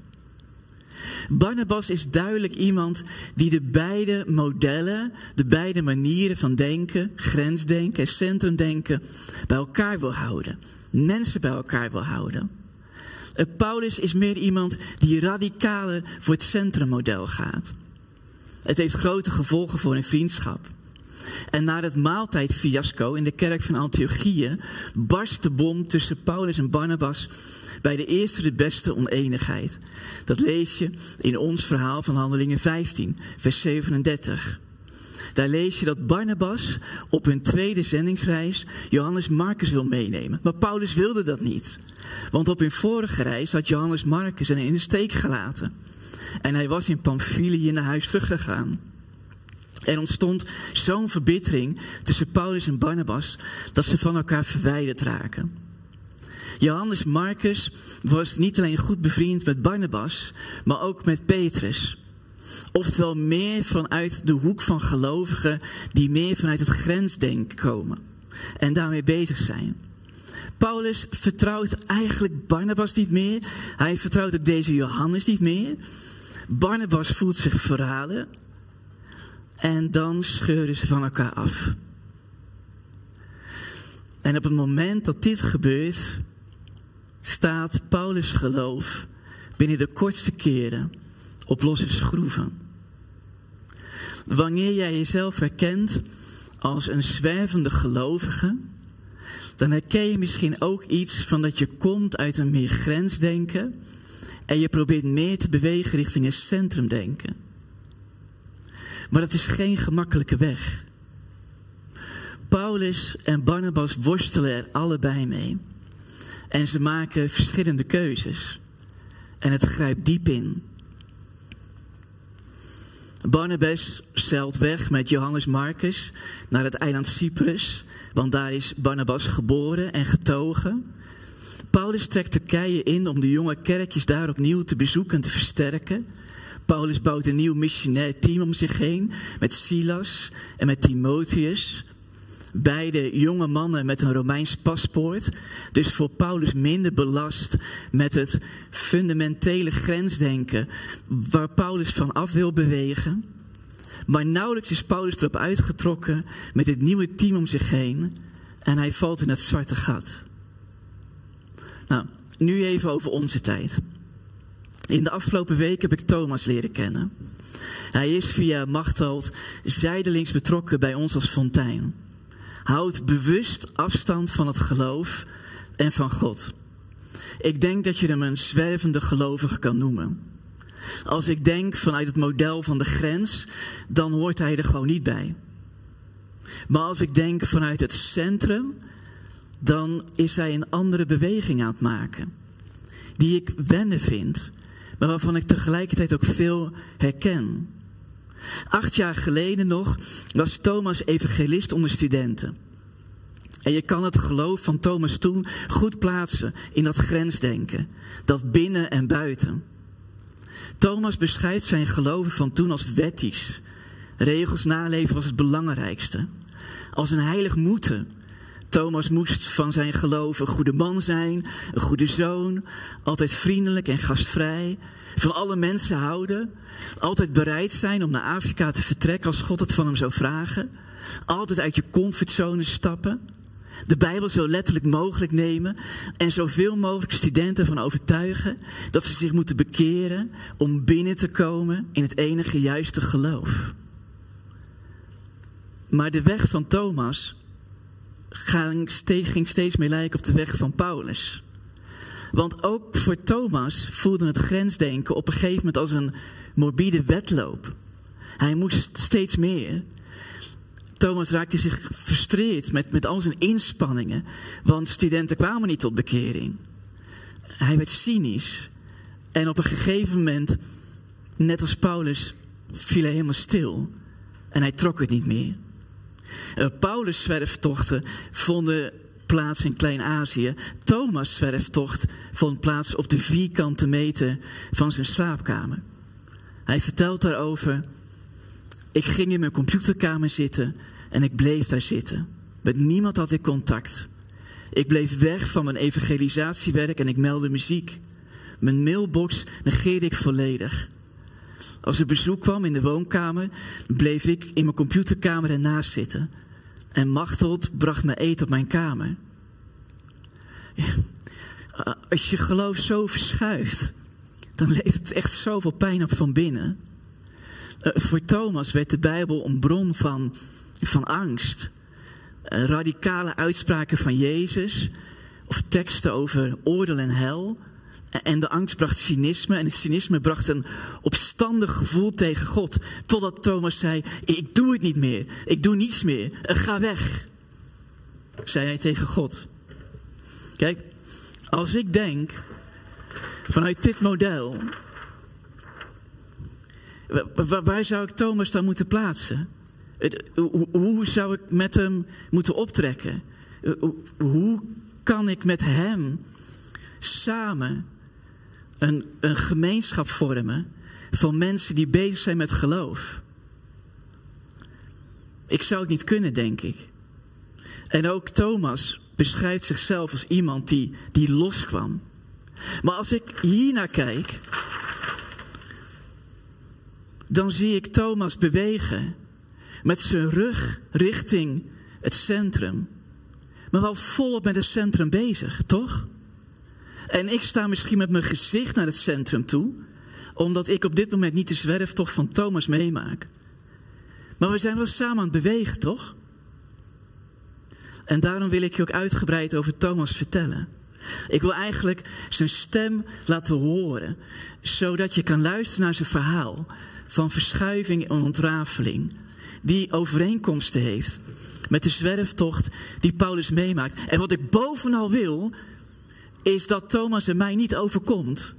Barnabas is duidelijk iemand die de beide modellen, de beide manieren van denken, grensdenken en centrumdenken, bij elkaar wil houden. Mensen bij elkaar wil houden. Eh, Paulus is meer iemand die radicaler voor het centrummodel gaat. Het heeft grote gevolgen voor een vriendschap. En na het maaltijdfiasco in de kerk van Antiochië barst de bom tussen Paulus en Barnabas bij de eerste de beste oneenigheid. Dat lees je in ons verhaal van Handelingen 15, vers 37. Daar lees je dat Barnabas op hun tweede zendingsreis Johannes Marcus wil meenemen. Maar Paulus wilde dat niet. Want op hun vorige reis had Johannes Marcus hen in de steek gelaten. En hij was in Pamphylië naar huis teruggegaan. Er ontstond zo'n verbittering tussen Paulus en Barnabas dat ze van elkaar verwijderd raken. Johannes Marcus was niet alleen goed bevriend met Barnabas, maar ook met Petrus. Oftewel meer vanuit de hoek van gelovigen die meer vanuit het grensdenken komen en daarmee bezig zijn. Paulus vertrouwt eigenlijk Barnabas niet meer. Hij vertrouwt ook deze Johannes niet meer. Barnabas voelt zich verraden. En dan scheuren ze van elkaar af. En op het moment dat dit gebeurt, staat Paulus' geloof binnen de kortste keren op losse schroeven. Wanneer jij jezelf herkent als een zwervende gelovige, dan herken je misschien ook iets van dat je komt uit een meer grensdenken en je probeert meer te bewegen richting een centrumdenken. Maar dat is geen gemakkelijke weg. Paulus en Barnabas worstelen er allebei mee. En ze maken verschillende keuzes. En het grijpt diep in. Barnabas zeilt weg met Johannes Marcus naar het eiland Cyprus, want daar is Barnabas geboren en getogen. Paulus trekt Turkije in om de jonge kerkjes daar opnieuw te bezoeken en te versterken. Paulus bouwt een nieuw missionair team om zich heen met Silas en met Timotheus. Beide jonge mannen met een Romeins paspoort. Dus voor Paulus minder belast met het fundamentele grensdenken waar Paulus van af wil bewegen. Maar nauwelijks is Paulus erop uitgetrokken met het nieuwe team om zich heen en hij valt in het zwarte gat. Nou, nu even over onze tijd. In de afgelopen week heb ik Thomas leren kennen. Hij is via Machteld zijdelings betrokken bij ons als fontein. Houd bewust afstand van het geloof en van God. Ik denk dat je hem een zwervende gelovige kan noemen. Als ik denk vanuit het model van de grens, dan hoort hij er gewoon niet bij. Maar als ik denk vanuit het centrum, dan is hij een andere beweging aan het maken. Die ik wennen vind, maar waarvan ik tegelijkertijd ook veel herken. Acht jaar geleden nog was Thomas evangelist onder studenten. En je kan het geloof van Thomas toen goed plaatsen in dat grensdenken, dat binnen en buiten. Thomas beschrijft zijn geloven van toen als wettisch. Regels naleven was het belangrijkste. Als een heilig moeten. Thomas moest van zijn geloof een goede man zijn, een goede zoon, altijd vriendelijk en gastvrij, van alle mensen houden, altijd bereid zijn om naar Afrika te vertrekken als God het van hem zou vragen, altijd uit je comfortzone stappen, de Bijbel zo letterlijk mogelijk nemen en zoveel mogelijk studenten van overtuigen dat ze zich moeten bekeren om binnen te komen in het enige juiste geloof. Maar de weg van Thomas ging steeds meer lijken op de weg van Paulus. Want ook voor Thomas voelde het grensdenken op een gegeven moment als een morbide wedloop. Hij moest steeds meer. Thomas raakte zich frustreerd met, met al zijn inspanningen, want studenten kwamen niet tot bekering. Hij werd cynisch en op een gegeven moment, net als Paulus, viel hij helemaal stil en hij trok het niet meer. Uh, Paulus' zwerftochten vonden plaats in Klein-Azië. Thomas' zwerftocht vond plaats op de vierkante meter van zijn slaapkamer. Hij vertelt daarover. Ik ging in mijn computerkamer zitten en ik bleef daar zitten. Met niemand had ik contact. Ik bleef weg van mijn evangelisatiewerk en ik meldde muziek. Mijn mailbox negeerde ik volledig. Als er bezoek kwam in de woonkamer, bleef ik in mijn computerkamer ernaast zitten. En Machteld bracht me eten op mijn kamer. Ja, als je geloof zo verschuift, dan levert het echt zoveel pijn op van binnen. Uh, voor Thomas werd de Bijbel een bron van, van angst. Uh, radicale uitspraken van Jezus, of teksten over oordeel en hel, En de angst bracht cynisme en het cynisme bracht een opstandig gevoel tegen God. Totdat Thomas zei, ik doe het niet meer, ik doe niets meer, ga weg. Zei hij tegen God. Kijk, als ik denk vanuit dit model, wa- wa- waar zou ik Thomas dan moeten plaatsen? Hoe- zou ik met hem moeten optrekken? Hoe- Hoe kan ik met hem samen een, een gemeenschap vormen van mensen die bezig zijn met geloof? Ik zou het niet kunnen, denk ik. En ook Thomas beschrijft zichzelf als iemand die, die loskwam. Maar als ik hiernaar kijk, dan zie ik Thomas bewegen met zijn rug richting het centrum. Maar wel volop met het centrum bezig, toch? En ik sta misschien met mijn gezicht naar het centrum toe, omdat ik op dit moment niet de zwerftocht van Thomas meemaak. Maar we zijn wel samen aan het bewegen, toch? En daarom wil ik je ook uitgebreid over Thomas vertellen. Ik wil eigenlijk zijn stem laten horen, zodat je kan luisteren naar zijn verhaal van verschuiving en ontrafeling, die overeenkomsten heeft met de zwerftocht die Paulus meemaakt. En wat ik bovenal wil, is dat Thomas en mij niet overkomt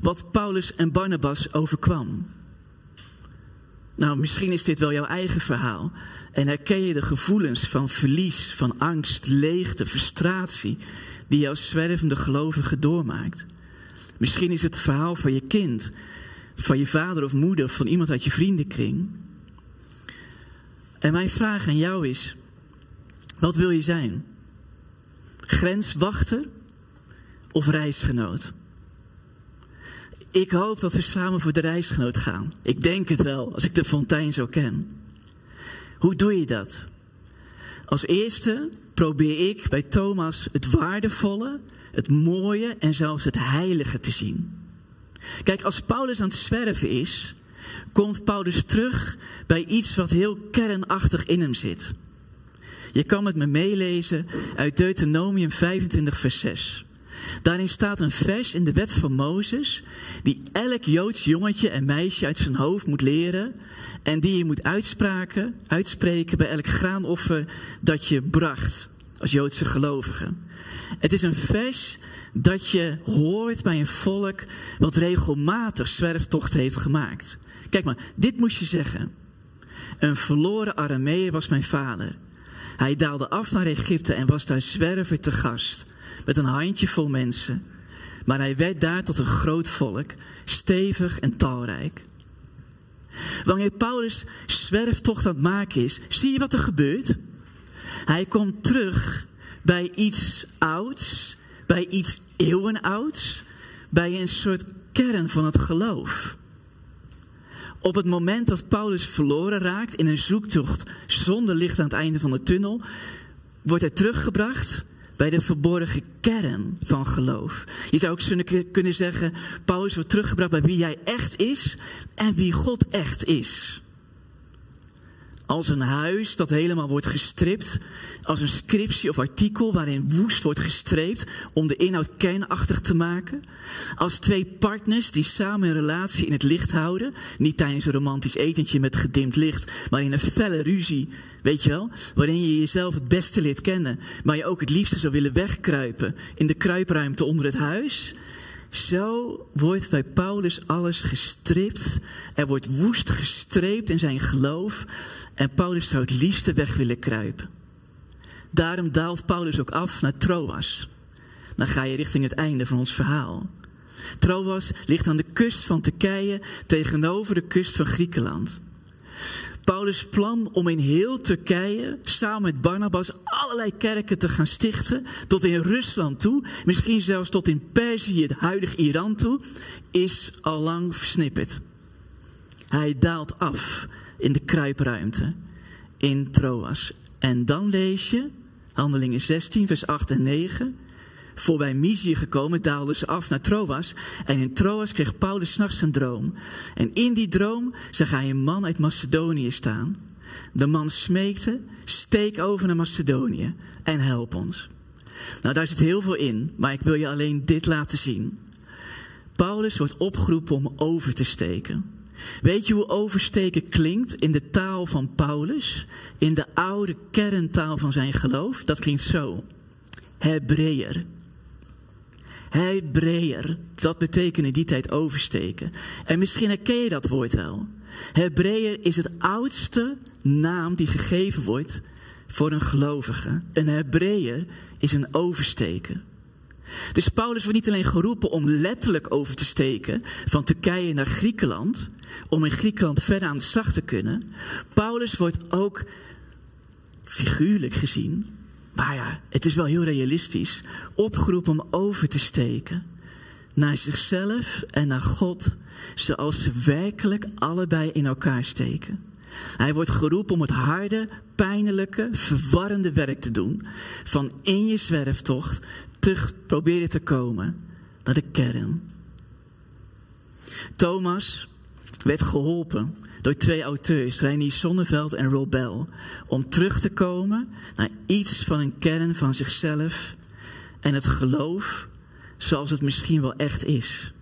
wat Paulus en Barnabas overkwam. Nou, misschien is dit wel jouw eigen verhaal. En herken je de gevoelens van verlies, van angst, leegte, frustratie, die jouw zwervende gelovige doormaakt. Misschien is het verhaal van je kind, van je vader of moeder, van iemand uit je vriendenkring. En mijn vraag aan jou is: wat wil je zijn? Grenswachter of reisgenoot? Ik hoop dat we samen voor de reisgenoot gaan. Ik denk het wel, als ik de fontein zo ken. Hoe doe je dat? Als eerste probeer ik bij Thomas het waardevolle, het mooie en zelfs het heilige te zien. Kijk, als Paulus aan het zwerven is, komt Paulus terug bij iets wat heel kernachtig in hem zit. Je kan met me meelezen uit Deuteronomium 25, vers 6. Daarin staat een vers in de wet van Mozes, die elk Joods jongetje en meisje uit zijn hoofd moet leren en die je moet uitspreken bij elk graanoffer dat je bracht als Joodse gelovige. Het is een vers dat je hoort bij een volk wat regelmatig zwerftochten heeft gemaakt. Kijk maar, dit moest je zeggen. Een verloren Arameer was mijn vader. Hij daalde af naar Egypte en was daar zwerver te gast met een handjevol mensen. Maar hij werd daar tot een groot volk, stevig en talrijk. Wanneer Paulus zwerftocht aan het maken is, zie je wat er gebeurt? Hij komt terug bij iets ouds, bij iets eeuwenouds, bij een soort kern van het geloof. Op het moment dat Paulus verloren raakt in een zoektocht zonder licht aan het einde van de tunnel, wordt hij teruggebracht bij de verborgen kern van geloof. Je zou ook kunnen zeggen, Paulus wordt teruggebracht bij wie hij echt is en wie God echt is. Als een huis dat helemaal wordt gestript, als een scriptie of artikel waarin woest wordt gestreept om de inhoud kernachtig te maken. Als twee partners die samen een relatie in het licht houden, niet tijdens een romantisch etentje met gedimd licht, maar in een felle ruzie, weet je wel, waarin je jezelf het beste leert kennen, maar je ook het liefste zou willen wegkruipen in de kruipruimte onder het huis. Zo wordt bij Paulus alles gestript. Er wordt woest gestreept in zijn geloof. En Paulus zou het liefste weg willen kruipen. Daarom daalt Paulus ook af naar Troas. Dan ga je richting het einde van ons verhaal. Troas ligt aan de kust van Turkije tegenover de kust van Griekenland. Paulus' plan om in heel Turkije samen met Barnabas allerlei kerken te gaan stichten, tot in Rusland toe, misschien zelfs tot in Perzië, het huidige Iran toe, is al lang versnipperd. Hij daalt af in de kruipruimte in Troas. En dan lees je, Handelingen 16, vers 8 en 9. Voorbij Mysië gekomen daalden ze af naar Troas. En in Troas kreeg Paulus s'nachts een droom. En in die droom zag hij een man uit Macedonië staan. De man smeekte, steek over naar Macedonië en help ons. Nou, daar zit heel veel in, maar ik wil je alleen dit laten zien. Paulus wordt opgeroepen om over te steken. Weet je hoe oversteken klinkt in de taal van Paulus? In de oude kerntaal van zijn geloof? Dat klinkt zo. Hebreeër. Hebreeër, dat betekent in die tijd oversteken. En misschien herken je dat woord wel. Hebreeër is het oudste naam die gegeven wordt voor een gelovige. Een Hebreeër is een oversteken. Dus Paulus wordt niet alleen geroepen om letterlijk over te steken van Turkije naar Griekenland, om in Griekenland verder aan de slag te kunnen. Paulus wordt ook figuurlijk gezien, maar ja, het is wel heel realistisch, opgeroepen om over te steken naar zichzelf en naar God, zoals ze werkelijk allebei in elkaar steken. Hij wordt geroepen om het harde, pijnlijke, verwarrende werk te doen. Van in je zwerftocht terug proberen te komen naar de kern. Thomas werd geholpen door twee auteurs, Reinier Sonneveld en Rob Bell, om terug te komen naar iets van een kern van zichzelf en het geloof zoals het misschien wel echt is.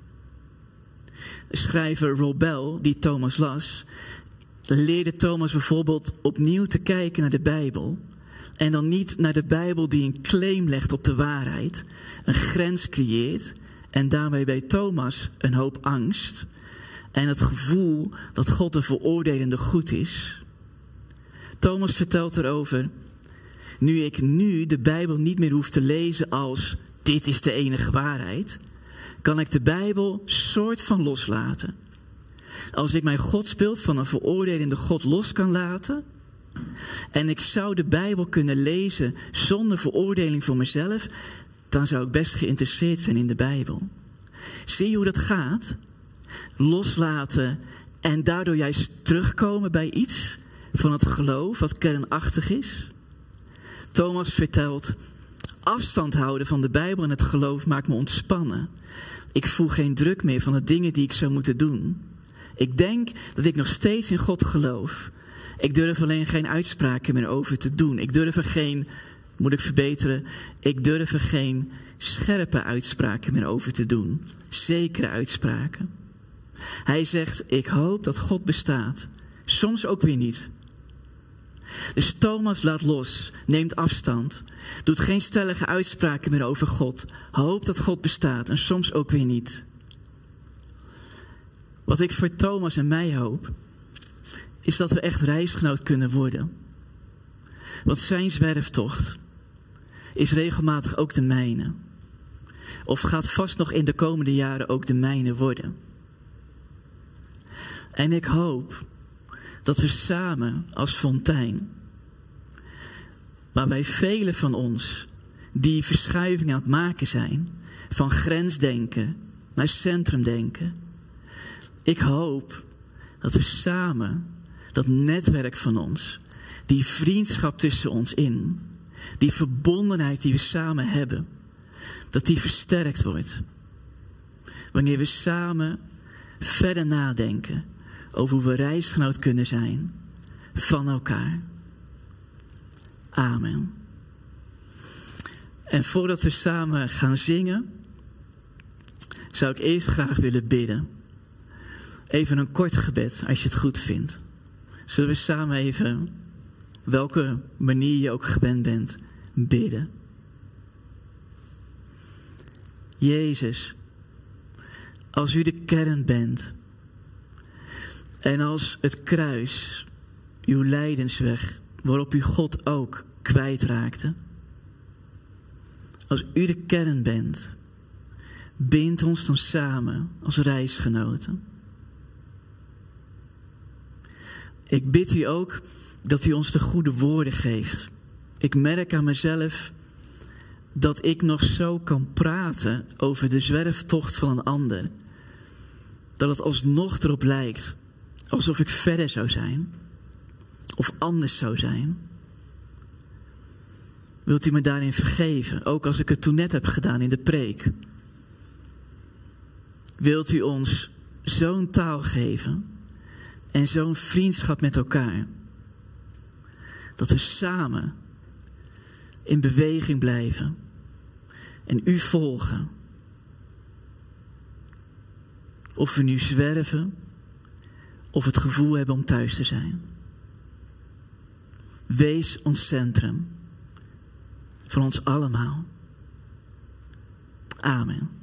De schrijver Rob Bell, die Thomas las, leerde Thomas bijvoorbeeld opnieuw te kijken naar de Bijbel. En dan niet naar de Bijbel die een claim legt op de waarheid, een grens creëert en daarmee bij Thomas een hoop angst en het gevoel dat God een veroordelende goed is. Thomas vertelt erover, nu ik nu de Bijbel niet meer hoef te lezen als dit is de enige waarheid, kan ik de Bijbel soort van loslaten. Als ik mijn godsbeeld van een veroordelende God los kan laten. En ik zou de Bijbel kunnen lezen zonder veroordeling voor mezelf. Dan zou ik best geïnteresseerd zijn in de Bijbel. Zie je hoe dat gaat? Loslaten en daardoor juist terugkomen bij iets van het geloof wat kernachtig is. Thomas vertelt, afstand houden van de Bijbel en het geloof maakt me ontspannen. Ik voel geen druk meer van de dingen die ik zou moeten doen. Ik denk dat ik nog steeds in God geloof. Ik durf alleen geen uitspraken meer over te doen. Ik durf er geen, moet ik verbeteren, ik durf er geen scherpe uitspraken meer over te doen. Zekere uitspraken. Hij zegt, ik hoop dat God bestaat. Soms ook weer niet. Dus Thomas laat los, neemt afstand, doet geen stellige uitspraken meer over God, hoopt dat God bestaat en soms ook weer niet. Wat ik voor Thomas en mij hoop, is dat we echt reisgenoot kunnen worden. Want zijn zwerftocht is regelmatig ook de mijne. Of gaat vast nog in de komende jaren ook de mijne worden. En ik hoop dat we samen als fontein, waarbij velen van ons die verschuiving aan het maken zijn, van grensdenken naar centrumdenken, ik hoop dat we samen dat netwerk van ons, die vriendschap tussen ons in, die verbondenheid die we samen hebben, dat die versterkt wordt. Wanneer we samen verder nadenken over hoe we reisgenoot kunnen zijn van elkaar. Amen. En voordat we samen gaan zingen, zou ik eerst graag willen bidden. Even een kort gebed, als je het goed vindt. Zullen we samen even, welke manier je ook gewend bent, bidden? Jezus, als u de kern bent en als het kruis, uw lijdensweg, waarop u God ook kwijtraakte, als u de kern bent, bind ons dan samen als reisgenoten. Ik bid u ook dat u ons de goede woorden geeft. Ik merk aan mezelf dat ik nog zo kan praten over de zwerftocht van een ander. Dat het alsnog erop lijkt alsof ik verder zou zijn. Of anders zou zijn. Wilt u me daarin vergeven, ook als ik het toen net heb gedaan in de preek? Wilt u ons zo'n taal geven en zo'n vriendschap met elkaar. Dat we samen in beweging blijven en u volgen. Of we nu zwerven of het gevoel hebben om thuis te zijn. Wees ons centrum. Van ons allemaal. Amen.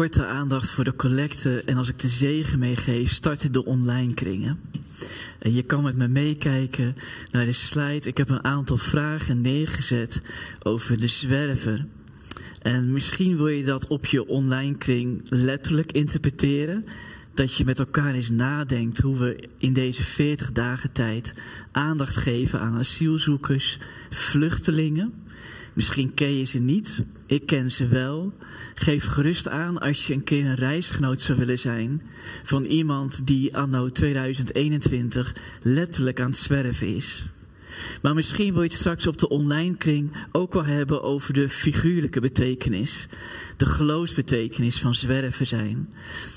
Korte aandacht voor de collecte en als ik de zegen meegeef, starten de online kringen. En je kan met me meekijken naar de slide. Ik heb een aantal vragen neergezet over de zwerver. En misschien wil je dat op je online kring letterlijk interpreteren. Dat je met elkaar eens nadenkt hoe we in deze 40 dagen tijd aandacht geven aan asielzoekers, vluchtelingen. Misschien ken je ze niet, ik ken ze wel. Geef gerust aan als je een keer een reisgenoot zou willen zijn van iemand die anno 2021 letterlijk aan het zwerven is. Maar misschien wil je het straks op de online kring ook wel hebben over de figuurlijke betekenis, de geloofsbetekenis van zwerven zijn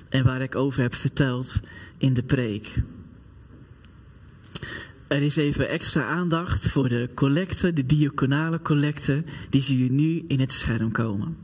en waar ik over heb verteld in de preek. Er is even extra aandacht voor de collecte, de diaconale collecte, die zie je nu in het scherm komen.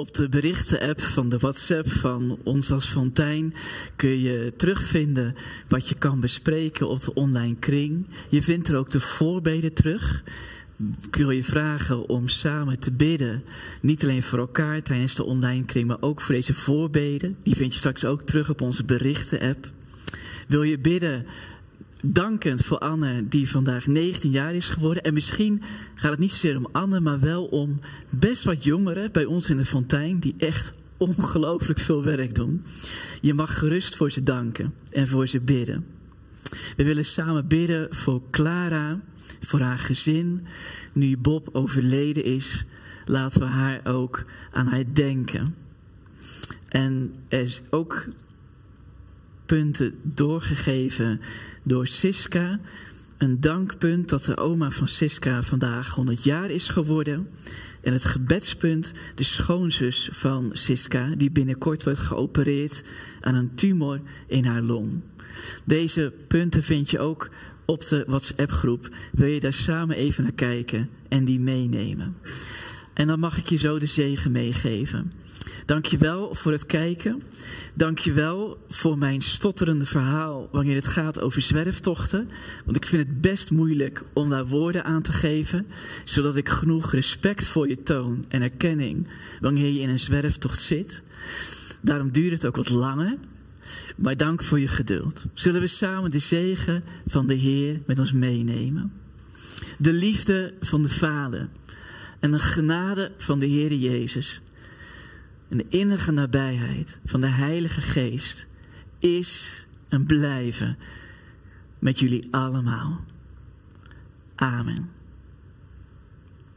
Op de berichten-app van de WhatsApp van ons als Fontijn kun je terugvinden wat je kan bespreken op de online kring. Je vindt er ook de voorbeden terug. Ik wil je vragen om samen te bidden. Niet alleen voor elkaar tijdens de online kring, maar ook voor deze voorbeden. Die vind je straks ook terug op onze berichten-app. Wil je bidden dankend voor Anne, die vandaag 19 jaar is geworden. En misschien gaat het niet zozeer om Anne, maar wel om best wat jongeren bij ons in de fontein, die echt ongelooflijk veel werk doen. Je mag gerust voor ze danken en voor ze bidden. We willen samen bidden voor Clara, voor haar gezin. Nu Bob overleden is, laten we haar ook aan haar denken. En er is ook punten doorgegeven door Siska. Een dankpunt dat de oma van Siska vandaag 100 jaar is geworden. En het gebedspunt, de schoonzus van Siska, die binnenkort wordt geopereerd aan een tumor in haar long. Deze punten vind je ook op de WhatsApp-groep. Wil je daar samen even naar kijken en die meenemen? En dan mag ik je zo de zegen meegeven. Dankjewel voor het kijken. Dankjewel voor mijn stotterende verhaal wanneer het gaat over zwerftochten. Want ik vind het best moeilijk om daar woorden aan te geven. Zodat ik genoeg respect voor je toon en erkenning wanneer je in een zwerftocht zit. Daarom duurt het ook wat langer. Maar dank voor je geduld. Zullen we samen de zegen van de Heer met ons meenemen? De liefde van de Vader en de genade van de Heer Jezus en de innige nabijheid van de Heilige Geest is en blijven met jullie allemaal. Amen.